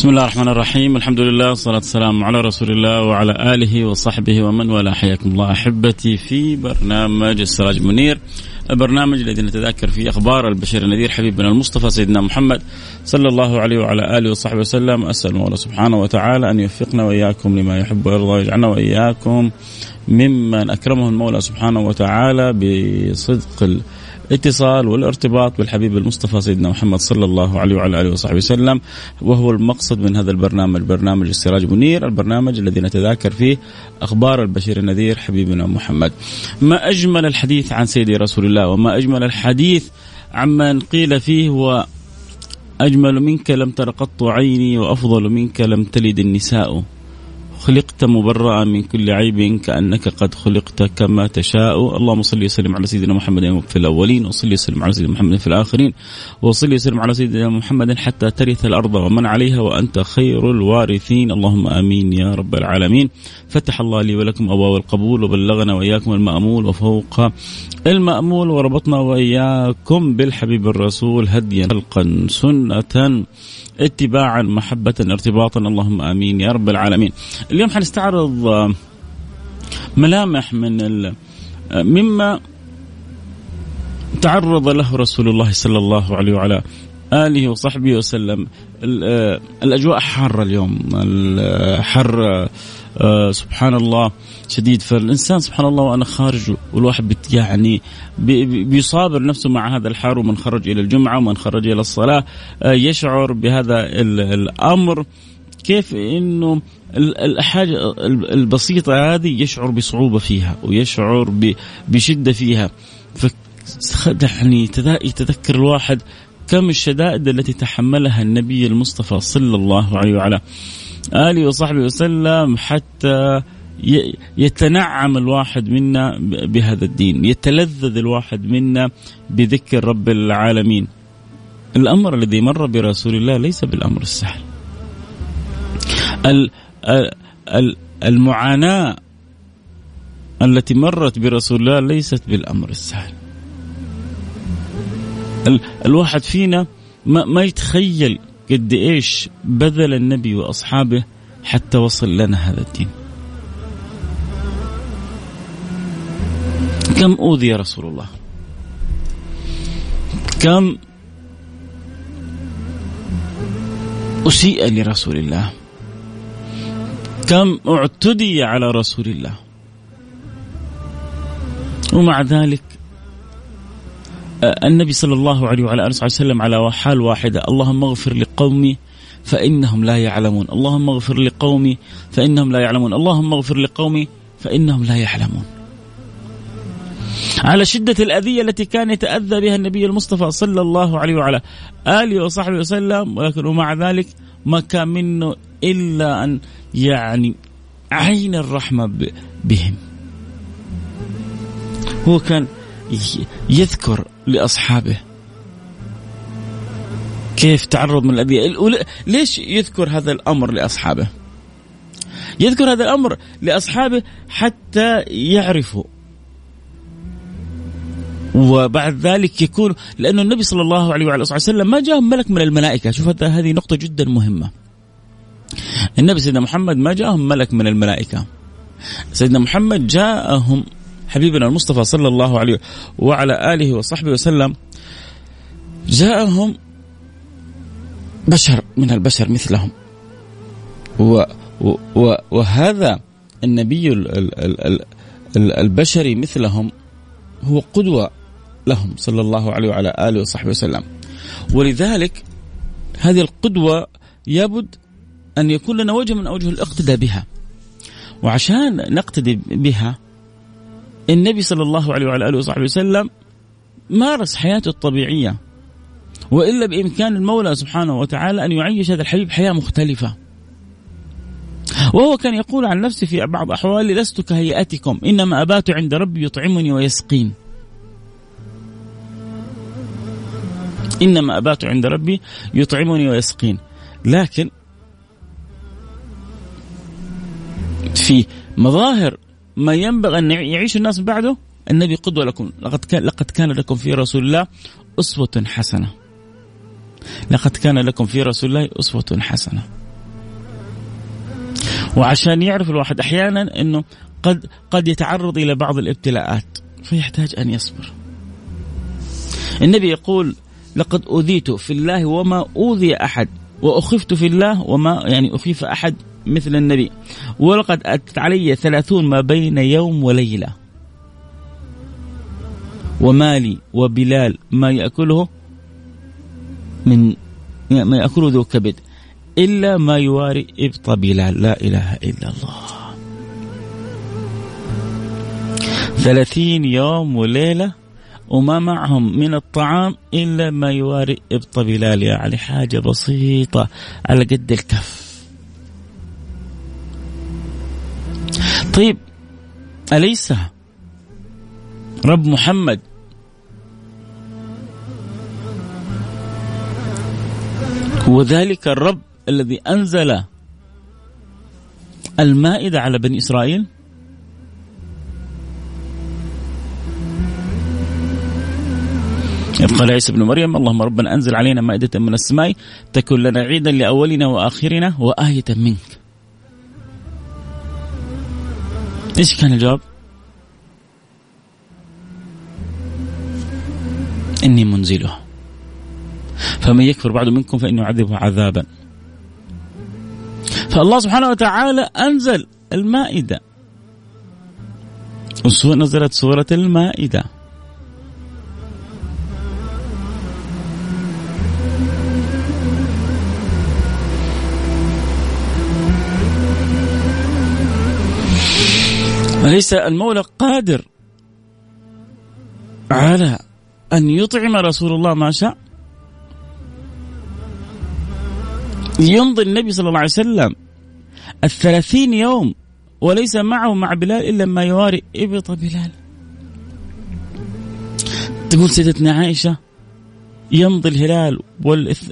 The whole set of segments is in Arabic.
بسم الله الرحمن الرحيم. الحمد لله والصلاة والسلام على رسول الله وعلى آله وصحبه ومن والاه. حياكم الله أحبتي في برنامج السراج منير. البرنامج الذي نتذاكر فيه أخبار البشير النذير حبيبنا المصطفى سيدنا محمد صلى الله عليه وعلى آله وصحبه وسلم. أسأل الله سبحانه وتعالى أن يوفقنا وإياكم لما يحب ويرضى ويجعلنا وإياكم ممن أكرمه المولى سبحانه وتعالى بصدق الاتصال والارتباط بالحبيب المصطفى سيدنا محمد صلى الله عليه وعلى آله وصحبه وسلم وهو المقصد من هذا البرنامج برنامج السراج منير البرنامج الذي نتذاكر فيه أخبار البشير النذير حبيبنا محمد. ما أجمل الحديث عن سيدي رسول الله وما أجمل الحديث عمن قيل فيه هو أجمل منك لم تر قط عيني وأفضل منك لم تلد النساء. خلقت مبرأ من كل عيب كأنك قد خلقت كما تشاء. اللهم صل وسلم على سيدنا محمد في الأولين وصلي وسلم على سيدنا محمد في الآخرين وصلي وسلم على سيدنا محمد حتى ترث الأرض ومن عليها وأنت خير الوارثين. اللهم آمين يا رب العالمين. فتح الله لي ولكم أبواب القبول وبلغنا وإياكم المأمول وفوق المأمول وربطنا وإياكم بالحبيب الرسول هديا خلقا سنة اتباعا محبة ارتباطا اللهم آمين يا رب العالمين. اليوم حنستعرض آه، ملامح من. آه، مما تعرض له رسول الله صلى الله عليه وعلى آله وصحبه وسلم آه، الأجواء حارة اليوم الحر آه سبحان الله شديد فالانسان سبحان الله وأنا خارج والواحد يعني بيصابر نفسه مع هذا الحر ومن خرج إلى الجمعة ومن خرج إلى الصلاة آه يشعر بهذا الأمر. كيف؟ إنه الحاجة البسيطة هذه يشعر بصعوبة فيها ويشعر بشدة فيها. ف يعني يتذكر الواحد كم الشدائد التي تحملها النبي المصطفى صلى الله عليه وعلى آله وصحبه وسلم حتى يتنعم الواحد منا بهذا الدين يتلذذ الواحد منا بذكر رب العالمين. الأمر الذي مر برسول الله ليس بالأمر السهل. ال ال ال المعاناة التي مرت برسول الله ليست بالأمر السهل. الواحد فينا ما, ما يتخيل قد إيش بذل النبي وأصحابه حتى وصل لنا هذا الدين. كم أوذي رسول الله؟ كم أسيء لرسول الله؟ كم اعتدي على رسول الله؟ ومع ذلك النبي صلى الله عليه وعلى آله وسلم على حال واحدة. اللهم اغفر لقومي فإنهم لا يعلمون. اللهم اغفر لقومي فإنهم لا يعلمون. اللهم اغفر لقومي فإنهم لا يعلمون. على شدة الأذية التي كان يتأذى بها النبي المصطفى صلى الله عليه وعلى آله وصحبه وسلم ولكن ومع ذلك ما كان منه إلا أن يعني عين الرحمة بهم. هو كان يذكر لأصحابه. كيف تعرض من الأذية ليش يذكر هذا الأمر لأصحابه؟ يذكر هذا الأمر لأصحابه حتى يعرفوا. وبعد ذلك يكون لأنه النبي صلى الله عليه وعلى وسلم ما جاء ملك من الملائكة. شوف هذه نقطة جدا مهمة. النبي سيدنا محمد ما جاءهم ملك من الملائكة. سيدنا محمد جاءهم حبيبنا المصطفى صلى الله عليه وعلى آله وصحبه وسلم جاءهم بشر من البشر مثلهم. و و وهذا النبي البشري مثلهم هو قدوة لهم صلى الله عليه وعلى آله وصحبه وسلم. ولذلك هذه القدوة يبد أن يكون لنا وجه من أوجه الاقتداء بها. وعشان نقتدي بها النبي صلى الله عليه وعلى آله وصحبه وسلم مارس حياته الطبيعية وإلا بإمكان المولى سبحانه وتعالى أن يعيش هذا الحبيب حياة مختلفة. وهو كان يقول عن نفسه في بعض احوالي لست كهيئتكم إنما أبات عند ربي يطعمني ويسقين. إنما أبات عند ربي يطعمني ويسقين. لكن في مظاهر ما ينبغي أن يعيش الناس من بعده النبي قدوة لكم. لقد كان, لقد كان لكم في رسول الله أسوة حسنة. لقد كان لكم في رسول الله أسوة حسنة. وعشان يعرف الواحد أحيانا أنه قد قد يتعرض إلى بعض الابتلاءات فيحتاج أن يصبر. النبي يقول لقد أوذيت في الله وما أوذي أحد وأخفت في الله وما يعني أخيف أحد. مثل النبي. ولقد أتت علي ثلاثون ما بين يوم وليلة. ومالي وبلال ما يأكله من ما يأكله ذو كبد. إلا ما يواري إبط بلال. لا إله إلا الله. ثلاثين يوم وليلة وما معهم من الطعام إلا ما يواري إبط بلال. يعني حاجة بسيطة على قد الكف. طيب أليس رب محمد؟ هو ذلك الرب الذي أنزل المائدة على بني إسرائيل؟ إذ قال عيسى ابن مريم اللهم ربنا أنزل علينا مائدة من السماء تكن لنا عيدا لأولنا وآخرنا وآية منك. إيش كان الجواب؟ إني منزله. فمن يكفر بعد منكم فإنه يعذبه عذابا. فالله سبحانه وتعالى أنزل المائدة. نزلت سورة المائدة. أليس المولى قادر على أن يطعم رسول الله ما شاء. يمضي النبي صلى الله عليه وسلم الثلاثين يوم وليس معه مع بلال إلا ما يواري إبط بلال. تقول سيدتنا عائشة يمضي الهلال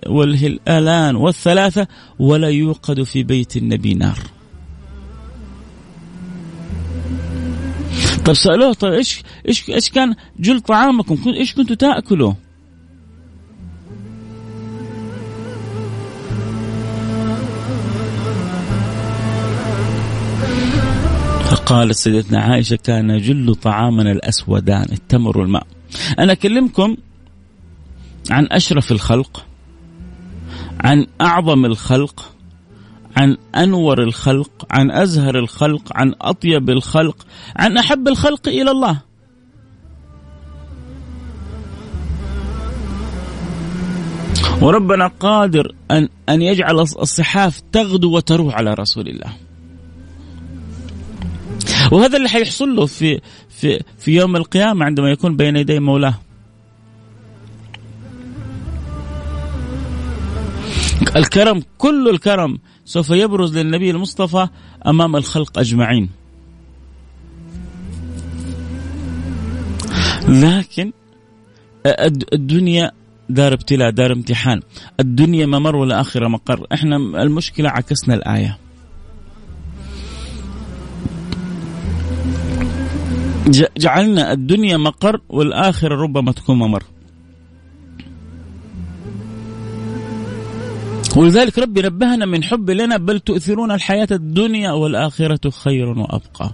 والهلالان والثلاثة ولا يوقد في بيت النبي نار. طيب سألوه طيب إيش إيش إيش كان جل طعامكم؟ إيش كنتوا تأكلوا؟ فقالت سيدتنا عائشة كان جل طعامنا الأسودان التمر والماء. أنا أكلمكم عن أشرف الخلق عن أعظم الخلق عن أنور الخلق عن أزهر الخلق عن أطيب الخلق عن أحب الخلق إلى الله. وربنا قادر أن أن يجعل الصحاف تغدو وتروح على رسول الله. وهذا اللي حيحصل له في في في يوم القيامة عندما يكون بين يدي مولاه. الكرم كل الكرم سوف يبرز للنبي المصطفى أمام الخلق أجمعين. لكن الدنيا دار ابتلاء دار امتحان. الدنيا ممر والآخرة مقر. إحنا المشكلة عكسنا الآية. جعلنا الدنيا مقر والآخرة ربما تكون ممر. ولذلك ربي نبهنا من حب لنا بل تؤثرون الحياة الدنيا والآخرة خير وأبقى.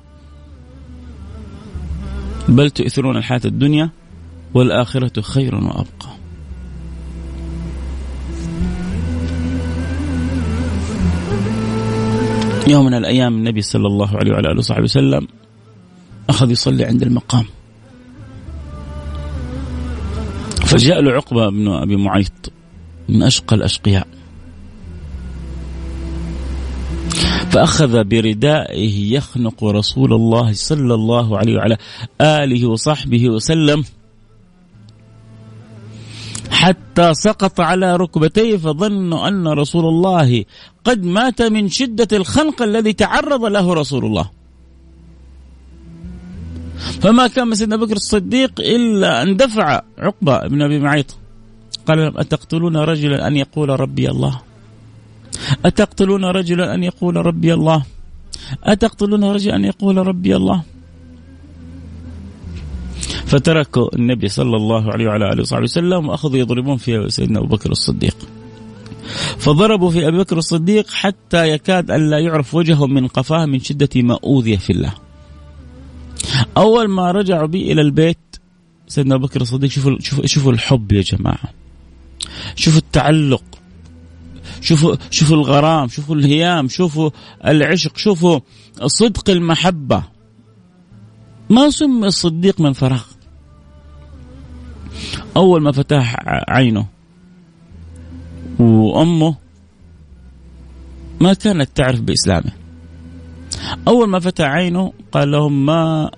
بل تؤثرون الحياة الدنيا والآخرة خير وأبقى. يوم من الأيام النبي صلى الله عليه وعلى آله وصحبه وسلم أخذ يصلي عند المقام. فجاء له عقبة بن أبي معيط من أشقى الأشقياء. فأخذ بردائه يخنق رسول الله صلى الله عليه وعلى آله وصحبه وسلم حتى سقط على ركبتيه فظنوا أن رسول الله قد مات من شدة الخنق الذي تعرض له رسول الله. فما كان سيدنا بكر الصديق إلا أن دفع عقبة بن أبي معيط. قال أتقتلون رجلا أن يقول ربي الله؟ أتقتلون رجلا أن يقول ربي الله؟ أتقتلون رجلا أن يقول ربي الله؟ فتركوا النبي صلى الله عليه وعلى آله وصحبه وسلم وأخذوا يضربون في سيدنا أبو بكر الصديق. فضربوا في أبي بكر الصديق حتى يكاد أن لا يعرف وجهه من قفاه من شدة ما أوذي في الله. أول ما رجعوا بي إلى البيت سيدنا أبو بكر الصديق شوفوا شوفوا الحب يا جماعة. شوفوا التعلق. شوفوا شوفوا الغرام شوفوا الهيام شوفوا العشق شوفوا صدق المحبة. ما سمي الصديق من فراغ. أول ما فتح عينه وأمه ما كانت تعرف بإسلامه. أول ما فتح عينه قال لهم ما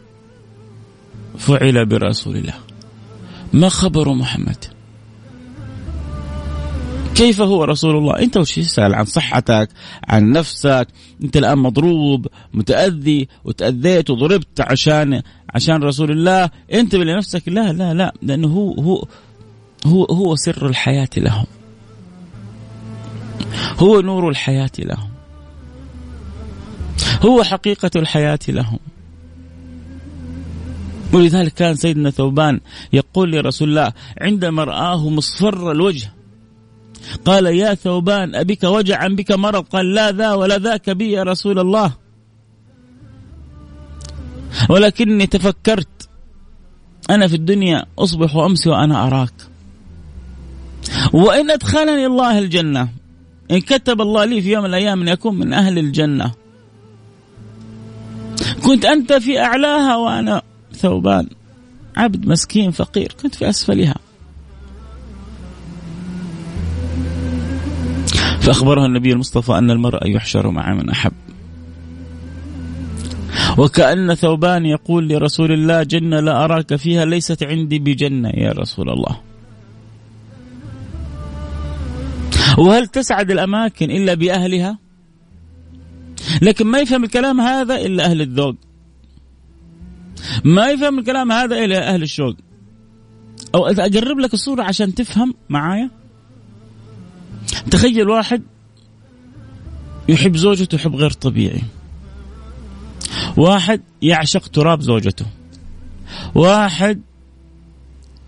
فعل برسول الله. ما خبر محمد؟ كيف هو رسول الله؟ انت وش تسال عن صحتك عن نفسك؟ انت الآن مضروب متأذي وتأذيت وضربت عشان عشان رسول الله. انتبه لنفسك لا لا لا لأنه هو هو هو هو سر الحياة لهم. هو نور الحياة لهم. هو حقيقة الحياة لهم. ولذلك كان سيدنا ثوبان يقول لرسول الله عندما رآه مصفر الوجه قال يا ثوبان أبك وجعا بك مرض؟ قال لا ذا ولا ذاك بي يا رسول الله. ولكني تفكرت أنا في الدنيا أصبح وأمسي وأنا أراك. وإن أدخلني الله الجنة إن كتب الله لي في يوم من الأيام أن أكون من أهل الجنة. كنت أنت في أعلاها وأنا ثوبان عبد مسكين فقير كنت في أسفلها. فأخبرها النبي المصطفى أن المرء يحشر مع من أحب. وكأن ثوبان يقول لرسول الله جنة لا أراك فيها ليست عندي بجنة. يا رسول الله. وهل تسعد الأماكن إلا بأهلها؟ لكن ما يفهم الكلام هذا إلا أهل الذوق. ما يفهم الكلام هذا إلا أهل الشوق. أو أقرب لك الصورة عشان تفهم معايا؟ تخيل واحد يحب زوجته حب غير طبيعي. واحد يعشق تراب زوجته. واحد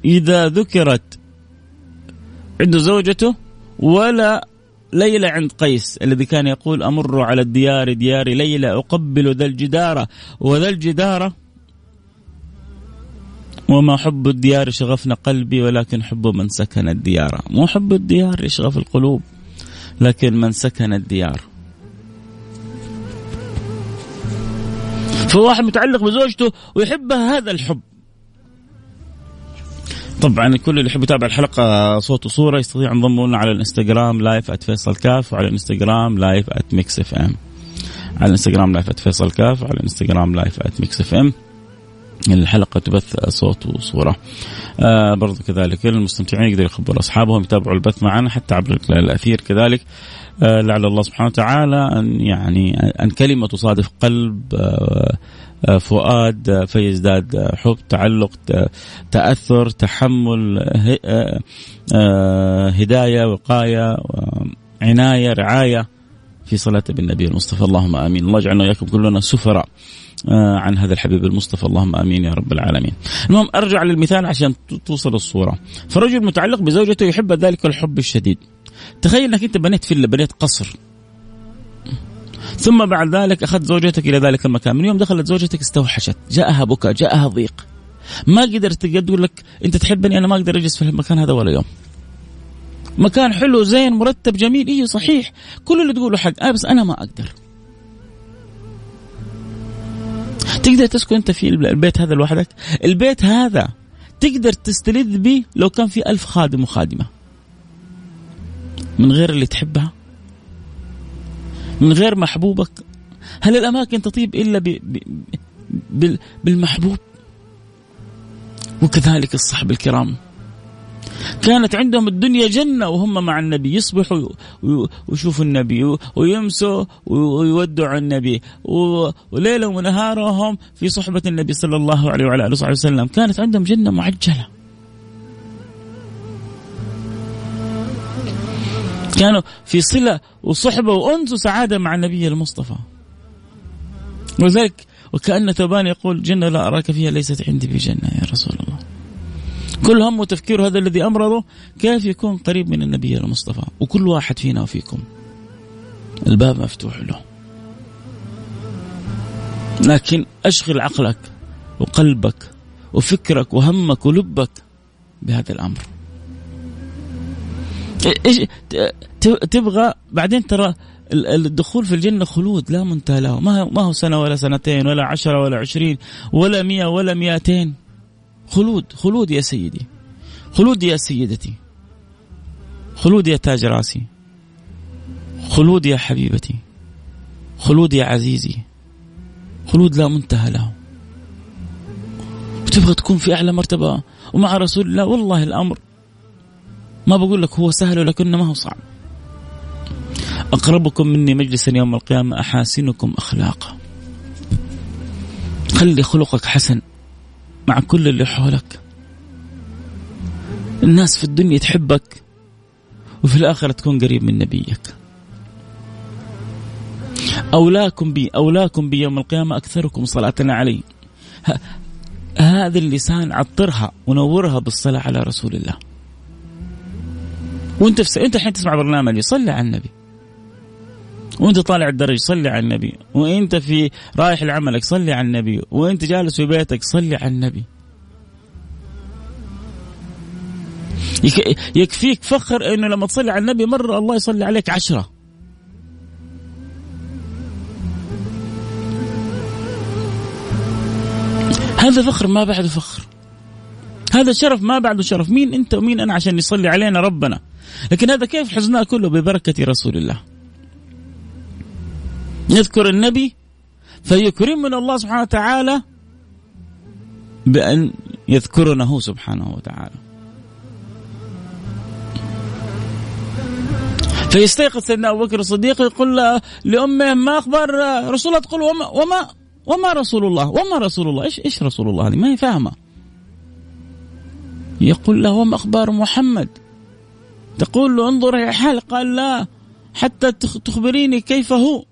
إذا ذكرت عنده زوجته ولا ليلى عند قيس الذي كان يقول أمر على الديار ديار ليلى أقبل ذا الجدار وذا الجدار وما حب الديار شغفنا قلبي ولكن حب من سكن الديار. مو حب الديار يشغف القلوب لكن من سكن الديار. فواحد متعلق بزوجته ويحبها هذا الحب. طبعا كل اللي يحب يتابع الحلقة صوت وصورة يستطيع ينضموا لنا على الإنستغرام live @فيصل كاف وعلى الإنستغرام live @Mix FM على الإنستغرام live @فيصل كاف وعلى الإنستغرام live @Mix FM الحلقة تبث صوت وصورة آه برضو كذلك المستمتعين يقدروا يخبروا أصحابهم يتابعوا البث معنا حتى عبر الأثير. كذلك آه لعل الله سبحانه وتعالى أن يعني أن كلمة تصادف قلب آه آه، فؤاد آه، فيزداد آه، حب تعلق تأثر تحمل هداية وقاية عناية رعاية في صلاة بالنبي المصطفى. اللهم آمين. الله يجعلنا وإياكم كلنا سفراء. عن هذا الحبيب المصطفى. اللهم آمين يا رب العالمين. المهم أرجع للمثال عشان توصل الصورة. فرجل متعلق بزوجته يحب ذلك الحب الشديد. تخيل إنك أنت بنيت فيلا بنيت قصر. ثم بعد ذلك أخذت زوجتك إلى ذلك المكان. من يوم دخلت زوجتك استوحشت. جاءها بكاء جاءها ضيق. ما قدرت تقول لك أنت تحبني أنا ما أقدر أجلس في المكان هذا ولا يوم. مكان حلو زين مرتب جميل. إيه صحيح. كل اللي تقوله حق. آه بس أنا ما أقدر. تقدر تسكن أنت في البيت هذا لوحدك. البيت هذا تقدر تستلذ به لو كان في ألف خادم وخادمة. من غير اللي تحبها. من غير محبوبك. هل الأماكن تطيب إلا ب... ب... بالمحبوب؟ وكذلك الصحب الكرام. كانت عندهم الدنيا جنة وهم مع النبي يصبحوا ويشوفوا النبي ويمسوا ويودعوا النبي وليلة ونهارهم في صحبة النبي صلى الله عليه وعلى آله وصحبه وسلم. كانت عندهم جنة معجلة. كانوا في صلة وصحبة وأنس وسعادة مع النبي المصطفى. ولذلك وكأن ثوبان يقول جنة لا أراك فيها ليست عندي بجنة يا رسول الله. كل هم وتفكير هذا الذي أمرضه كيف يكون قريب من النبي المصطفى؟ وكل واحد فينا وفيكم. الباب مفتوح له. لكن أشغل عقلك وقلبك وفكرك وهمك ولبك بهذا الأمر. إيش تبغى بعدين ترى الدخول في الجنة خلود لا منتهى له. ما هو سنة ولا سنتين ولا عشرة ولا عشرين ولا مئة ولا مئتين. خلود خلود يا سيدي. خلود يا سيدتي. خلود يا تاج راسي. خلود يا حبيبتي. خلود يا عزيزي. خلود لا منتهى له. وتبغى تكون في أعلى مرتبة ومع رسول الله؟ والله الأمر. ما بقول لك هو سهل ولكنه ما هو صعب. أقربكم مني مجلسا يوم القيامة أحاسنكم أخلاقا. خلي خلقك حسن. مع كل اللي حولك. الناس في الدنيا تحبك وفي الآخرة تكون قريب من نبيك. أولاكم بي أولاكم بي يوم القيامة أكثركم صلاة علي. هذا اللسان عطرها ونورها بالصلاة على رسول الله. وانت في س... انت الحين تسمع برنامجي صلي على النبي. وانت طالع الدرج صلي على النبي. وانت في رايح لعملك صلي على النبي. وانت جالس في بيتك صلي على النبي. يكفيك فخر انه لما تصلي على النبي مرة الله يصلي عليك عشرة. هذا فخر ما بعده فخر. هذا شرف ما بعده شرف. مين انت ومين أنا عشان يصلي علينا ربنا؟ لكن هذا كيف حزناه كله؟ ببركة رسول الله. يذكر النبي فيكرمنا الله سبحانه وتعالى بأن يذكرنا هو سبحانه وتعالى. فيستيقظ سيدنا أبو بكر الصديق يقول لأمه ما أخبار رسول الله؟ تقول وما وما وما رسول الله؟ وما رسول الله؟ إيش إيش رسول الله هذه؟ ما هي فاهمة. يقول له وما أخبار محمد؟ تقول له انظر يا حال قال لا حتى تخبريني كيف هو.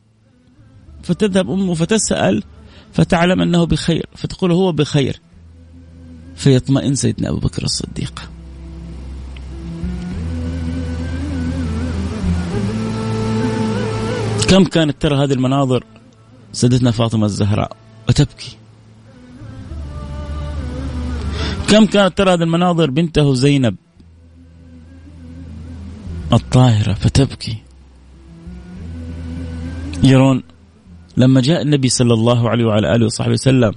فتذهب أمه فتسأل فتعلم أنه بخير فتقول هو بخير. فيطمئن سيدنا أبو بكر الصديق. كم كانت ترى هذه المناظر؟ سيدتنا فاطمة الزهراء وتبكي. كم كانت ترى هذه المناظر؟ بنته زينب الطاهرة فتبكي. يرون لما جاء النبي صلى الله عليه وعلى آله وصحبه وسلم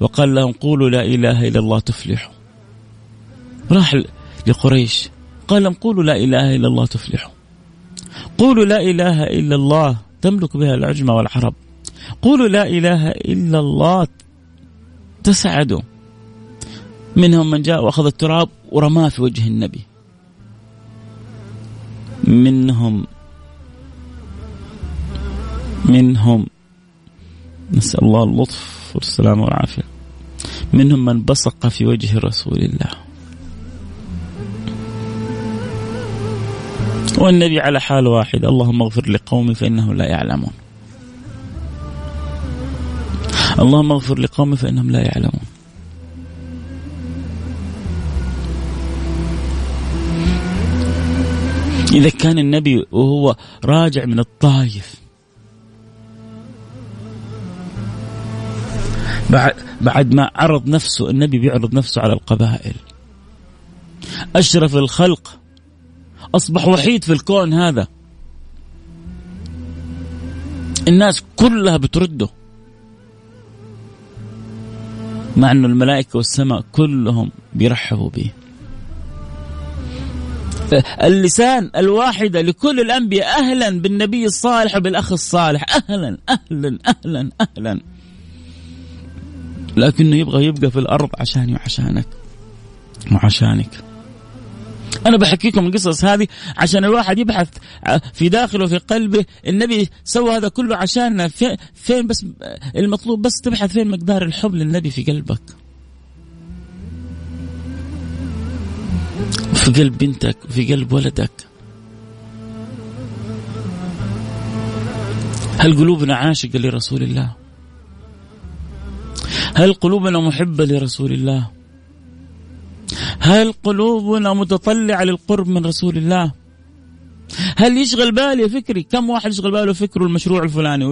وقال لهم قولوا لا إله إلا الله تفلحوا. راح لقريش. قال لهم قولوا لا إله إلا الله تفلحوا. قولوا لا إله إلا الله. تملك بها العجمة والعرب. قولوا لا إله إلا الله. تسعدوا منهم من جاء وأخذ التراب ورماه في وجه النبي. منهم منهم نسأل الله اللطف والسلامة والعافية. منهم من بصق في وجه رسول الله. والنبي على حال واحد اللهم اغفر لقومي فإنهم لا يعلمون. اللهم اغفر لقومي فإنهم لا يعلمون. إذا كان النبي وهو راجع من الطايف بعد ما عرض نفسه النبي بيعرض نفسه على القبائل. أشرف الخلق. أصبح وحيد في الكون هذا. الناس كلها بترده. مع أن الملائكة والسماء كلهم بيرحبوا به. اللسان الواحدة لكل الأنبياء أهلا بالنبي الصالح وبالأخ الصالح. أهلا أهلا أهلا أهلا. لكنه يبغى يبقى في الأرض عشاني وعشانك وعشانك. أنا بحكيكم القصص هذه عشان الواحد يبحث في داخله في قلبه. النبي سوى هذا كله عشاننا. فين بس المطلوب بس تبحث فين مقدار الحب للنبي في قلبك؟ في قلب بنتك في قلب ولدك. هل قلوبنا عاشقة لرسول الله؟ هل قلوبنا محبة لرسول الله؟ هل قلوبنا متطلعة للقرب من رسول الله؟ هل يشغل بالي فكري؟ كم واحد يشغل باله فكره المشروع الفلاني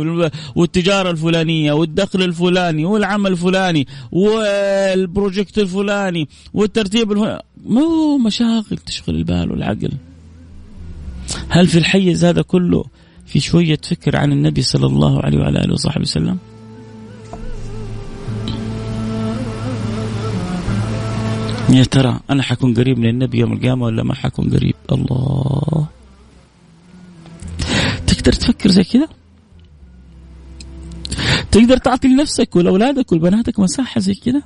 والتجارة الفلانية والدخل الفلاني والعمل الفلاني والبروجكت الفلاني والترتيب الفلاني مو مشاغل تشغل البال والعقل. هل في الحيز هذا كله في شوية فكر عن النبي صلى الله عليه وعلى آله وصحبه وسلم؟ يا ترى أنا حكون قريب من النبي يوم القيامة ولا ما حكون قريب؟ الله. تقدر تفكر زي كذا؟ تقدر تعطي لنفسك ولأولادك ولبناتك مساحة زي كذا؟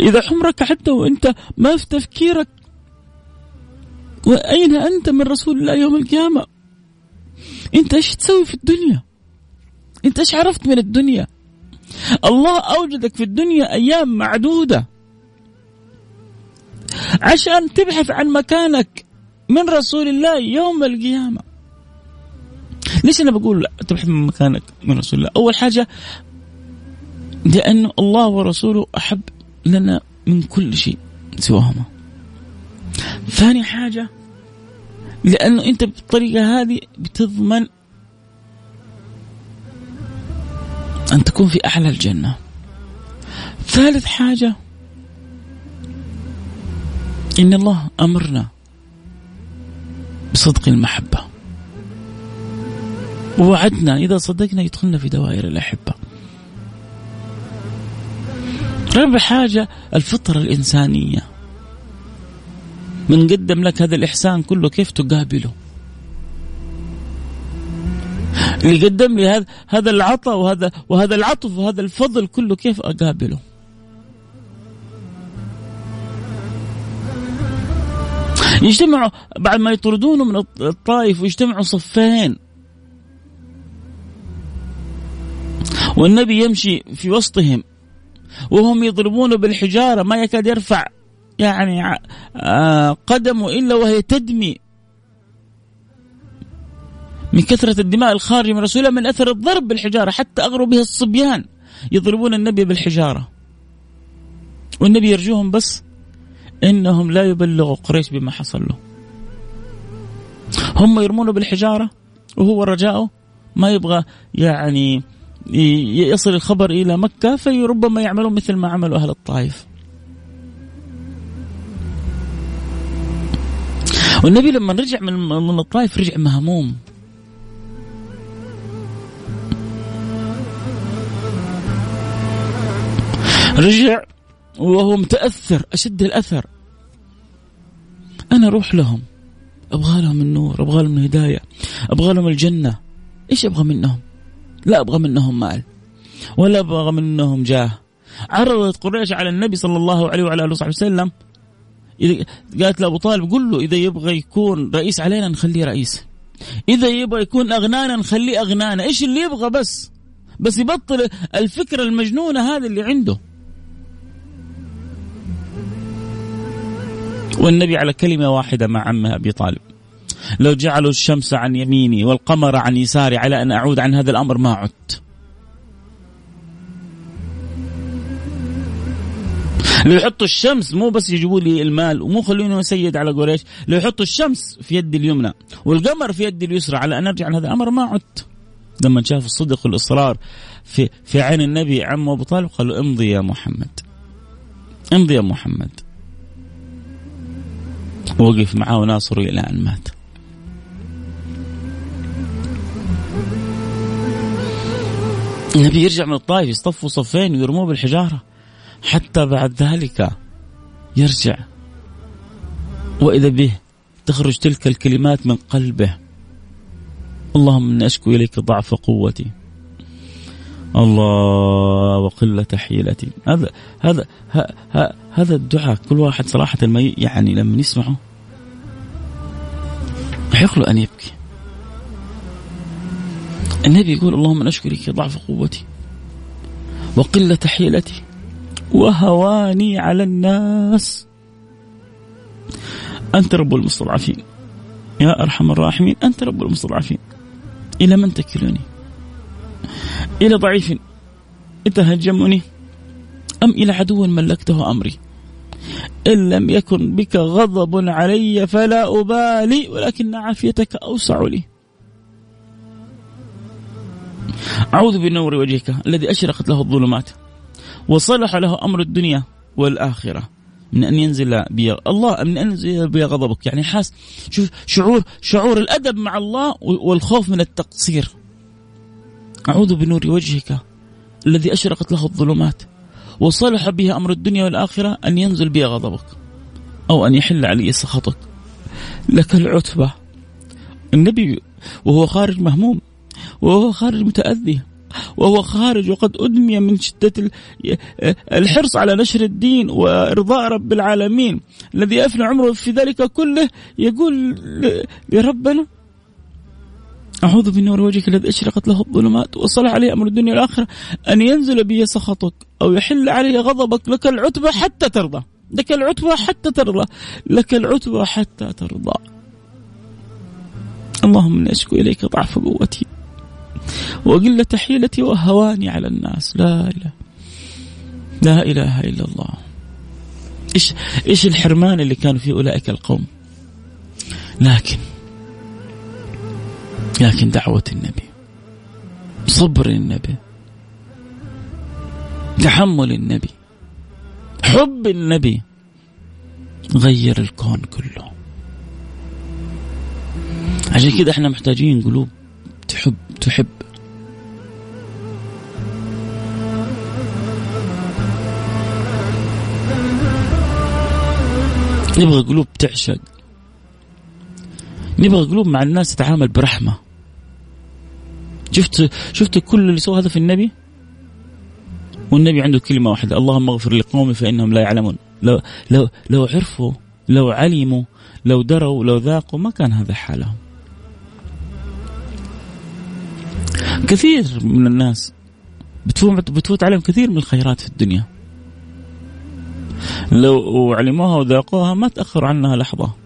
إذا عمرك حتى وأنت ما في تفكيرك وأين أنت من رسول الله يوم القيامة؟ أنت إيش تسوي في الدنيا؟ أنت إيش عرفت من الدنيا؟ الله أوجدك في الدنيا أيام معدودة. عشان تبحث عن مكانك من رسول الله يوم القيامة. ليش أنا بقول تبحث عن مكانك من رسول الله؟ أول حاجة لأن الله ورسوله أحب لنا من كل شيء سواهما. ثاني حاجة لأنه أنت بالطريقة هذه بتضمن أن تكون في أعلى الجنة. ثالث حاجة إن الله أمرنا بصدق المحبة. ووعدنا إذا صدقنا يدخلنا في دوائر الأحبة. رابع حاجة الفطرة الإنسانية. من قدم لك هذا الإحسان كله كيف تقابله؟ اللي قدم لي هذا هذا العطاء وهذا وهذا العطف وهذا الفضل كله كيف أقابله؟ يجتمعوا بعد ما يطردونه من الطائف ويجتمعوا صفين والنبي يمشي في وسطهم وهم يضربونه بالحجارة ما يكاد يرفع يعني آه، قدمه إلا وهي تدمي من كثرة الدماء الخارجة من رسول الله من أثر الضرب بالحجارة حتى أغروا بها الصبيان يضربون النبي بالحجارة. والنبي يرجوهم بس إنهم لا يبلغوا قريش بما حصل له هم يرمونه بالحجارة وهو رجاؤه ما يبغى يعني يصل الخبر إلى مكة فربما يعملون مثل ما عملوا أهل الطائف. والنبي لما رجع من الطائف رجع مهموم. رجع وهو متأثر أشد الأثر. أنا أروح لهم أبغى لهم النور أبغى لهم الهداية أبغى لهم الجنة. إيش أبغى منهم؟ لا أبغى منهم مال ولا أبغى منهم جاه. عرضت قريش على النبي صلى الله عليه وعلى آله وصحبه وسلم. قالت لأبو طالب قل له إذا يبغى يكون رئيس علينا نخليه رئيس. إذا يبغى يكون أغنانا نخليه أغنانا. إيش اللي يبغى بس؟ بس يبطل الفكرة المجنونة هذه اللي عنده. والنبي على كلمة واحدة مع عمه أبي طالب. لو جعلوا الشمس عن يميني والقمر عن يساري على أن أعود عن هذا الأمر ما عدت. لو يحطوا الشمس مو بس يجيبوا لي المال ومو خلوني اسيد على قريش لو يحطوا الشمس في يدي اليمنى والقمر في يدي اليسرى على أن أرجع عن هذا الأمر ما عدت. لما شاف الصدق والإصرار في في عين النبي عمه أبو طالب قالوا امضي يا محمد. امضي يا محمد. وقف معاه وناصره إلى أن مات. النبي يرجع من الطائف يصطفوا صفين ويرموه بالحجارة. حتى بعد ذلك يرجع. وإذا به تخرج تلك الكلمات من قلبه. اللهم إني أشكو إليك ضعف قوتي. الله وقلة حيلتي. هذا هذا هذا الدعاء كل واحد صراحة ما يعني لما يسمعه يحق له أن يبكي. النبي يقول اللهم أشكرك ضعف قوتي وقلة حيلتي وهواني على الناس. أنت رب المستضعفين. يا أرحم الراحمين أنت رب المستضعفين. إلى من تكلني؟ إلى ضعيف تهجمني أم إلى عدو ملكته أمري؟ إن لم يكن بك غضب علي فلا أبالي ولكن عافيتك أوسع لي. أعوذ بنور وجهك الذي أشرقت له الظلمات وصلح له أمر الدنيا والآخرة. من أن ينزل بي الله من أن ينزل بي غضبك. يعني حاس شوف شعور شعور الأدب مع الله والخوف من التقصير. أعوذ بنور وجهك الذي أشرقت له الظلمات. وصلح به أمر الدنيا والآخرة أن ينزل بي غضبك أو أن يحل علي سخطك. لك العتبة. النبي وهو خارج مهموم وهو خارج متأذي وهو خارج وقد أدمي من شدة الحرص على نشر الدين وإرضاء رب العالمين الذي أفنى عمره في ذلك كله يقول لربنا أعوذ بنور وجهك الذي أشرقت له الظلمات وصلح عليه أمر الدنيا والآخرة. أن ينزل بي سخطك أو يحل علي غضبك لك العتبة حتى ترضى. لك العتبة حتى ترضى. لك العتبة حتى ترضى. اللهم إني أشكو إليك ضعف قوتي وقلة حيلتي وهواني على الناس. لا إله لا إله إلا الله. إيش إيش الحرمان اللي كانوا فيه أولئك القوم؟ لكن لكن دعوة النبي. صبر النبي. تحمل النبي. حب النبي. غير الكون كله. عشان كده إحنا محتاجين قلوب تحب تحب. نبغى قلوب تعشق. نبغى قلوب مع الناس تتعامل برحمة. شفت شفت كل اللي سوى هذا في النبي؟ والنبي عنده كلمة واحدة اللهم اغفر لقومي فإنهم لا يعلمون. لو لو لو عرفوا لو علموا لو دروا لو ذاقوا ما كان هذا حالهم. كثير من الناس بتفوت بتفوت عليهم كثير من الخيرات في الدنيا. لو علموها وذاقوها ما تأخروا عنها لحظة.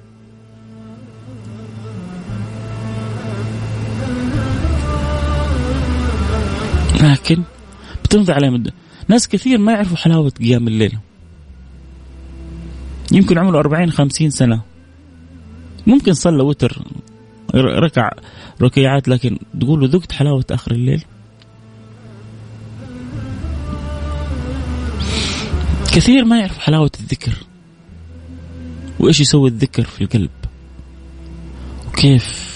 لكن تمضي عليهم الد... ناس كثير ما يعرفوا حلاوة قيام الليل. يمكن عمره 40 50 سنة. ممكن صلى وتر ركع ركيعات لكن تقول له ذقت حلاوة آخر الليل؟ كثير ما يعرف حلاوة الذكر. وإيش يسوي الذكر في القلب؟ وكيف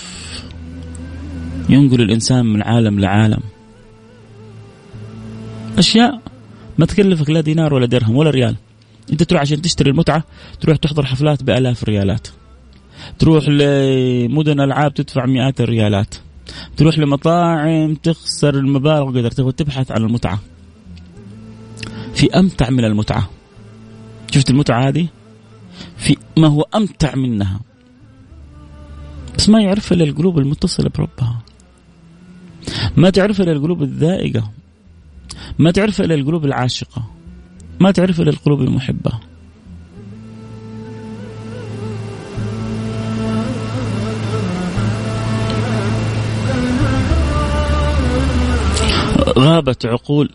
ينقل الإنسان من عالم لعالم؟ أشياء ما تكلفك لا دينار ولا درهم ولا ريال. أنت تروح عشان تشتري المتعة تروح تحضر حفلات بآلاف الريالات. تروح لمدن ألعاب تدفع مئات الريالات. تروح لمطاعم تخسر المبالغ قدر تبحث عن المتعة. في أمتع من المتعة. شفت المتعة هذه؟ في ما هو أمتع منها. بس ما يعرف إلا القلوب المتصلة بربها. ما تعرف إلا القلوب الذائقة. ما تعرف إلا القلوب العاشقة. ما تعرف إلا القلوب المحبة. غابت عقول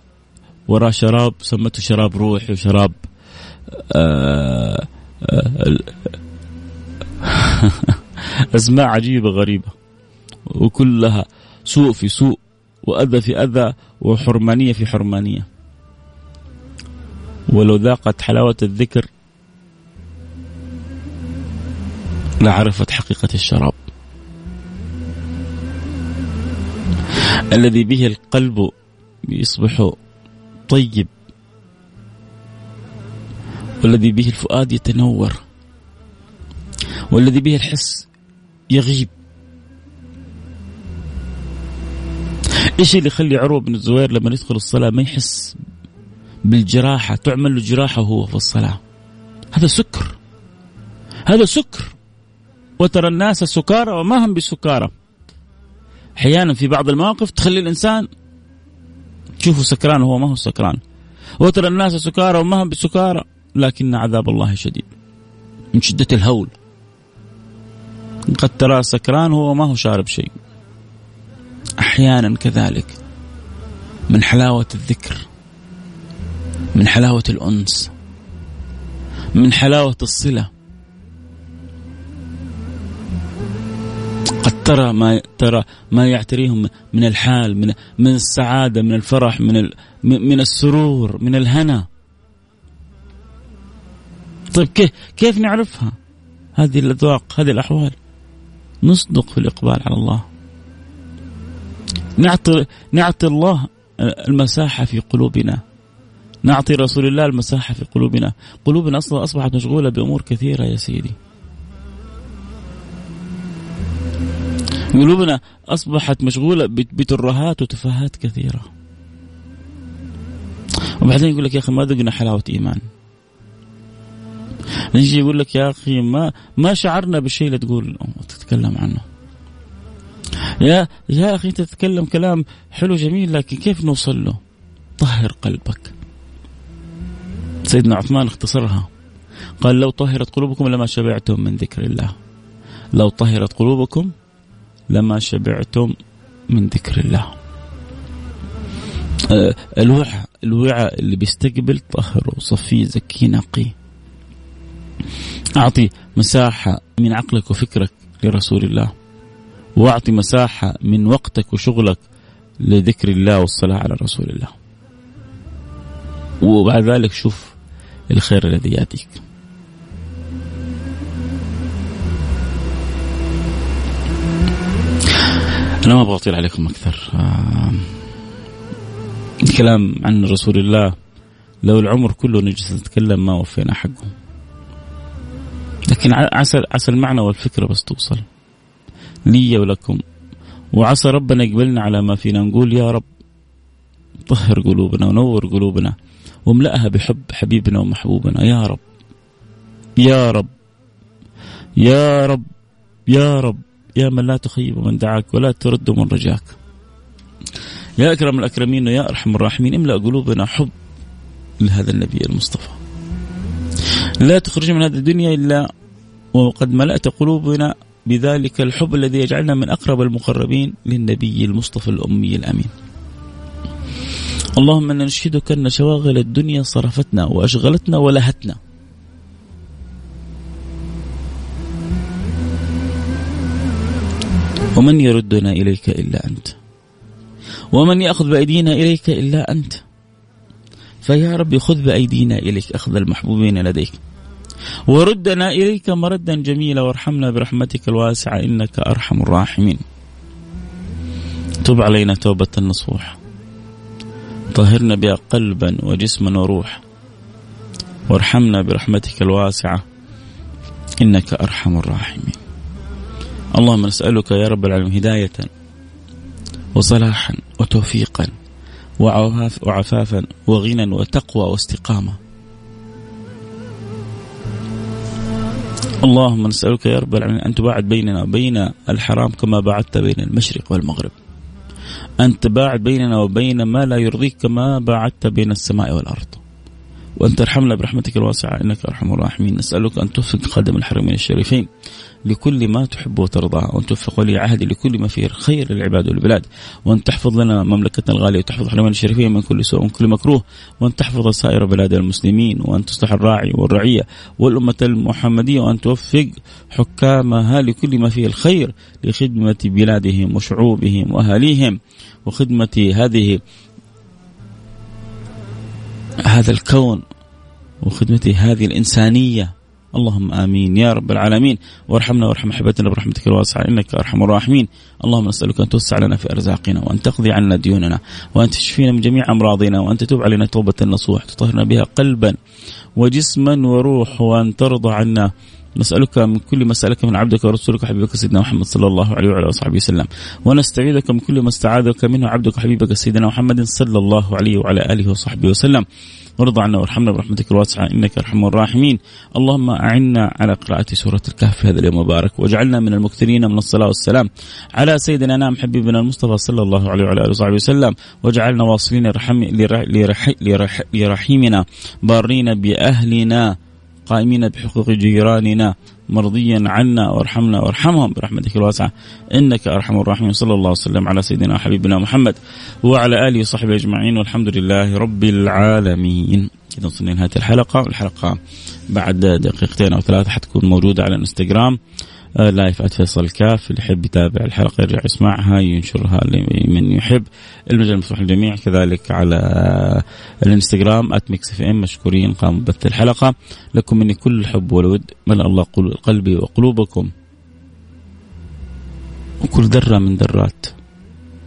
وراء شراب سمته شراب روحي وشراب آه، آه، أسماء عجيبة غريبة. وكلها سوء في سوء. وأذى في أذى وحرمانية في حرمانية. ولو ذاقت حلاوة الذكر لعرفت حقيقة الشراب. الذي به القلب يصبح طيب. والذي به الفؤاد يتنور. والذي به الحس يغيب. إيش اللي يخلي عروة بن الزبير لما يدخل الصلاة ما يحس بالجراحة تعمل له جراحة وهو في الصلاة. هذا سكر. هذا سكر. وترى الناس سكارى وما هم بسكارى. أحيانا في بعض المواقف تخلي الإنسان تشوفه سكران وهو ما هو سكران. وترى الناس سكارى وما هم بسكارى لكن عذاب الله شديد. من شدة الهول. قد ترى سكران وهو ما هو شارب شيء. أحيانا كذلك من حلاوة الذكر من حلاوة الأنس من حلاوة الصلة. قد ترى ما ترى ما يعتريهم من الحال من من السعادة من الفرح من من السرور من الهنا. طيب كيف كيف نعرفها؟ هذه الأذواق هذه الأحوال. نصدق في الإقبال على الله. نعطي نعطي الله المساحة في قلوبنا. نعطي رسول الله المساحة في قلوبنا. قلوبنا أصلا أصبحت مشغولة بأمور كثيرة يا سيدي. قلوبنا أصبحت مشغولة بترهات وتفاهات كثيرة. وبعدين يقول لك يا أخي ما ذقنا حلاوة إيمان. يجي يقول لك يا أخي ما ما شعرنا بالشيء اللي تقول تتكلم عنه. يا يا أخي انت تتكلم كلام حلو جميل لكن كيف نوصل له؟ طهر قلبك. سيدنا عثمان اختصرها قال لو طهرت قلوبكم لما شبعتم من ذكر الله. لو طهرت قلوبكم لما شبعتم من ذكر الله. أه، الوعاء الوعاء اللي بيستقبل طهره صفيه زكيه نقي أعطي مساحة من عقلك وفكرك لرسول الله وأعطي مساحة من وقتك وشغلك لذكر الله والصلاة على رسول الله. وبعد ذلك شوف الخير الذي يأتيك. أنا ما أبغى أطيل عليكم أكثر. آه الكلام عن رسول الله لو العمر كله نجلس نتكلم ما وفينا حقه. لكن عسى عسى المعنى والفكرة بس توصل. لي ولكم. وعسى ربنا يقبلنا على ما فينا. نقول يا رب طهر قلوبنا ونور قلوبنا واملأها بحب حبيبنا ومحبوبنا. يا رب يا رب يا رب يا رب يا من لا تخيب من دعاك ولا ترد من رجاك. يا أكرم الأكرمين ويا أرحم الراحمين املأ قلوبنا حب لهذا النبي المصطفى. لا تخرج من هذه الدنيا إلا وقد ملأت قلوبنا بذلك الحب الذي يجعلنا من أقرب المقربين للنبي المصطفى الأمي الأمين. اللهم إنا نشهدك أن شواغل الدنيا صرفتنا وأشغلتنا ولهتنا. ومن يردنا إليك إلا أنت. ومن يأخذ بأيدينا إليك إلا أنت. فيا رب خذ بأيدينا إليك أخذ المحبوبين لديك. وردنا إليك مردا جميلا وارحمنا برحمتك الواسعة إنك أرحم الراحمين. تب علينا توبة نصوح طهرنا بها قلبا وجسما وروح وارحمنا برحمتك الواسعة إنك أرحم الراحمين. اللهم نسألك يا رب العالمين هداية وصلاحا وتوفيقا وعفافا وغنى وتقوى واستقامة. اللهم نسألك يا رب العالمين أن تباعد بيننا وبين الحرام كما باعدت بين المشرق والمغرب. أن تباعد بيننا وبين ما لا يرضيك كما باعدت بين السماء والأرض. وأن ترحمنا برحمتك الواسعة إنك أرحم الراحمين. نسألك أن توفق خادم الحرمين الشريفين. لكل ما تحب وترضى وأن توفق ولي عهد لكل ما فيه خير للعباد والبلاد وأن تحفظ لنا مملكتنا الغالية وتحفظ الحرمين الشريفين من كل سوء ومن كل مكروه وأن تحفظ سائر بلاد المسلمين وأن تصلح الراعي والرعية والأمة المحمدية وأن توفق حكامها لكل ما فيه الخير لخدمة بلادهم وشعوبهم وأهاليهم وخدمة هذه هذا الكون وخدمة هذه الإنسانية. اللهم آمين. يا رب العالمين. وارحمنا وارحم أحبتنا برحمتك الواسعة. إنك أرحم الراحمين. اللهم نسألك أن توسع لنا في أرزاقنا وأن تقضي عنا ديوننا وأن تشفينا من جميع أمراضنا وأن تتوب علينا توبة نصوح تطهرنا بها قلبا وجسما وروح وأن ترضى عنا. نسألك من كل ما سألك من عبدك ورسولك وحبيبك سيدنا محمد صلى الله عليه وعلى وصحبه وسلم. ونستعيذك من كل ما استعاذك منه عبدك وحبيبك سيدنا محمد صلى الله عليه وعلى آله وصحبه وسلم. وارض عنا وارحمنا برحمتك الواسعة إنك أرحم الراحمين. اللهم أعنا على قراءة سورة الكهف في هذا اليوم المبارك واجعلنا من المكثرين من الصلاة والسلام على سيدنا نام حبيبنا المصطفى صلى الله عليه وعلى آله وصحبه وسلم واجعلنا واصلين لرحيمنا بارين بأهلنا قائمين بحقوق جيراننا. مرضيا عنا وارحمنا وارحمهم. برحمتك الواسعة. إنك أرحم الراحمين. صلى الله وسلم على سيدنا وحبيبنا محمد وعلى آله وصحبه أجمعين. والحمد لله رب العالمين. إذا وصلنا لنهاية الحلقة. الحلقة بعد دقيقتين أو ثلاثة حتكون موجودة على الإنستغرام. live فيصل كاف اللي يحب يتابع الحلقة يرجع يسمعها ينشرها لمن يحب. المجال مفتوح للجميع كذلك على الانستغرام @Mix FM مشكورين قاموا بث الحلقة. لكم مني كل الحب والود ملأ الله قلبي وقلوبكم. وكل ذرة من ذرات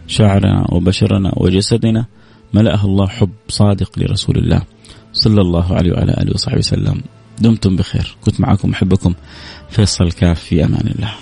شعرنا وبشرنا وجسدنا ملأها الله حب صادق لرسول الله. صلى الله عليه وعلى آله وصحبه وسلم. دمتم بخير. كنت معكم أحبكم. فيصل كاف في أمان الله.